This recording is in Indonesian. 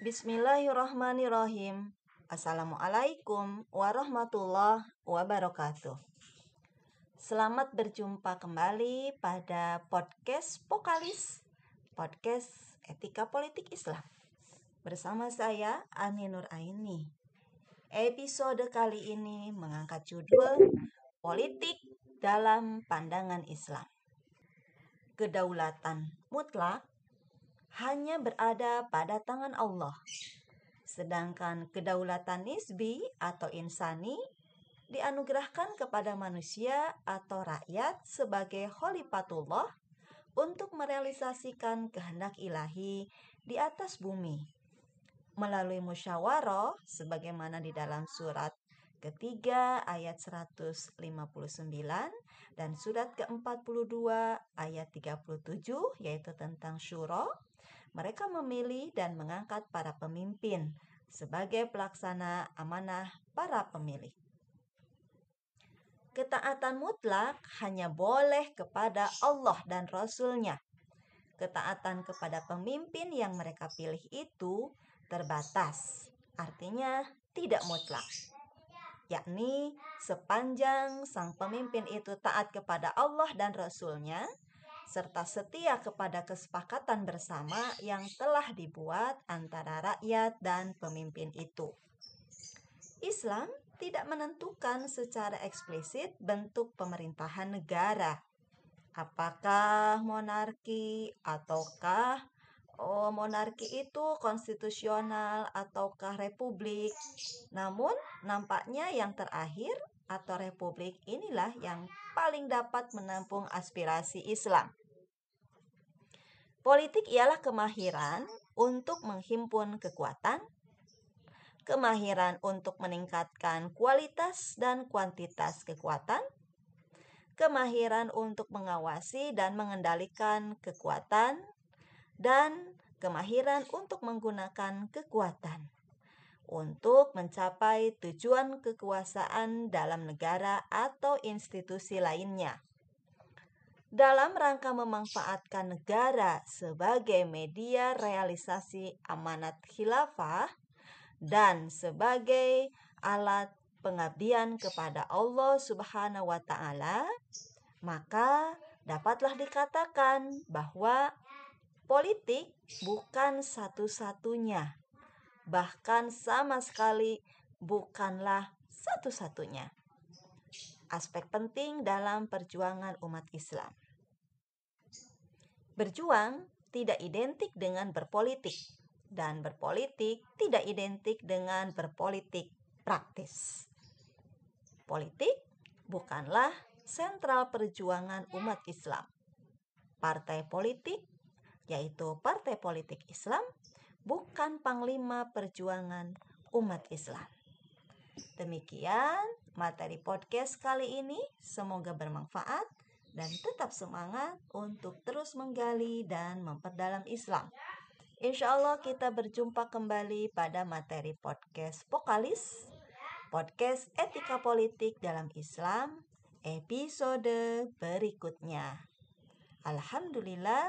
Bismillahirrahmanirrahim. Assalamualaikum warahmatullahi wabarakatuh. Selamat berjumpa kembali pada podcast Pokalis, podcast etika politik Islam. Bersama saya Ani Nur Aini. Episode kali ini mengangkat judul Politik dalam Pandangan Islam. Kedaulatan mutlak hanya berada pada tangan Allah. Sedangkan kedaulatan nisbi atau insani dianugerahkan kepada manusia atau rakyat sebagai khalifatullah untuk merealisasikan kehendak ilahi di atas bumi melalui musyawarah sebagaimana di dalam surat ketiga ayat 159 dan surat ke-42 ayat 37 yaitu tentang syura mereka memilih dan mengangkat para pemimpin sebagai pelaksana amanah para pemilih. Ketaatan mutlak hanya boleh kepada Allah dan Rasul-Nya. Ketaatan kepada pemimpin yang mereka pilih itu terbatas, artinya tidak mutlak. Yakni sepanjang sang pemimpin itu taat kepada Allah dan Rasul-Nya, serta setia kepada kesepakatan bersama yang telah dibuat antara rakyat dan pemimpin itu. Islam tidak menentukan secara eksplisit bentuk pemerintahan negara. Apakah monarki ataukah oh, monarki itu konstitusional ataukah republik? Namun nampaknya yang terakhir atau republik inilah yang paling dapat menampung aspirasi Islam. Politik ialah kemahiran untuk menghimpun kekuatan, kemahiran untuk meningkatkan kualitas dan kuantitas kekuatan, kemahiran untuk mengawasi dan mengendalikan kekuatan, dan kemahiran untuk menggunakan kekuatan. Untuk mencapai tujuan kekuasaan dalam negara atau institusi lainnya. Dalam rangka memanfaatkan negara sebagai media realisasi amanat khilafah dan sebagai alat pengabdian kepada Allah Subhanahu wa taala, maka dapatlah dikatakan bahwa politik bukan satu-satunya, bahkan sama sekali bukanlah satu-satunya aspek penting dalam perjuangan umat Islam. Berjuang tidak identik dengan berpolitik dan berpolitik tidak identik dengan berpolitik praktis. Politik bukanlah sentral perjuangan umat Islam. Partai politik, yaitu partai politik Islam, bukan panglima perjuangan umat Islam. Demikian materi podcast kali ini, semoga bermanfaat dan tetap semangat untuk terus menggali dan memperdalam Islam. Insya Allah kita berjumpa kembali pada materi podcast Pokalis, podcast etika politik dalam Islam, episode berikutnya. Alhamdulillah,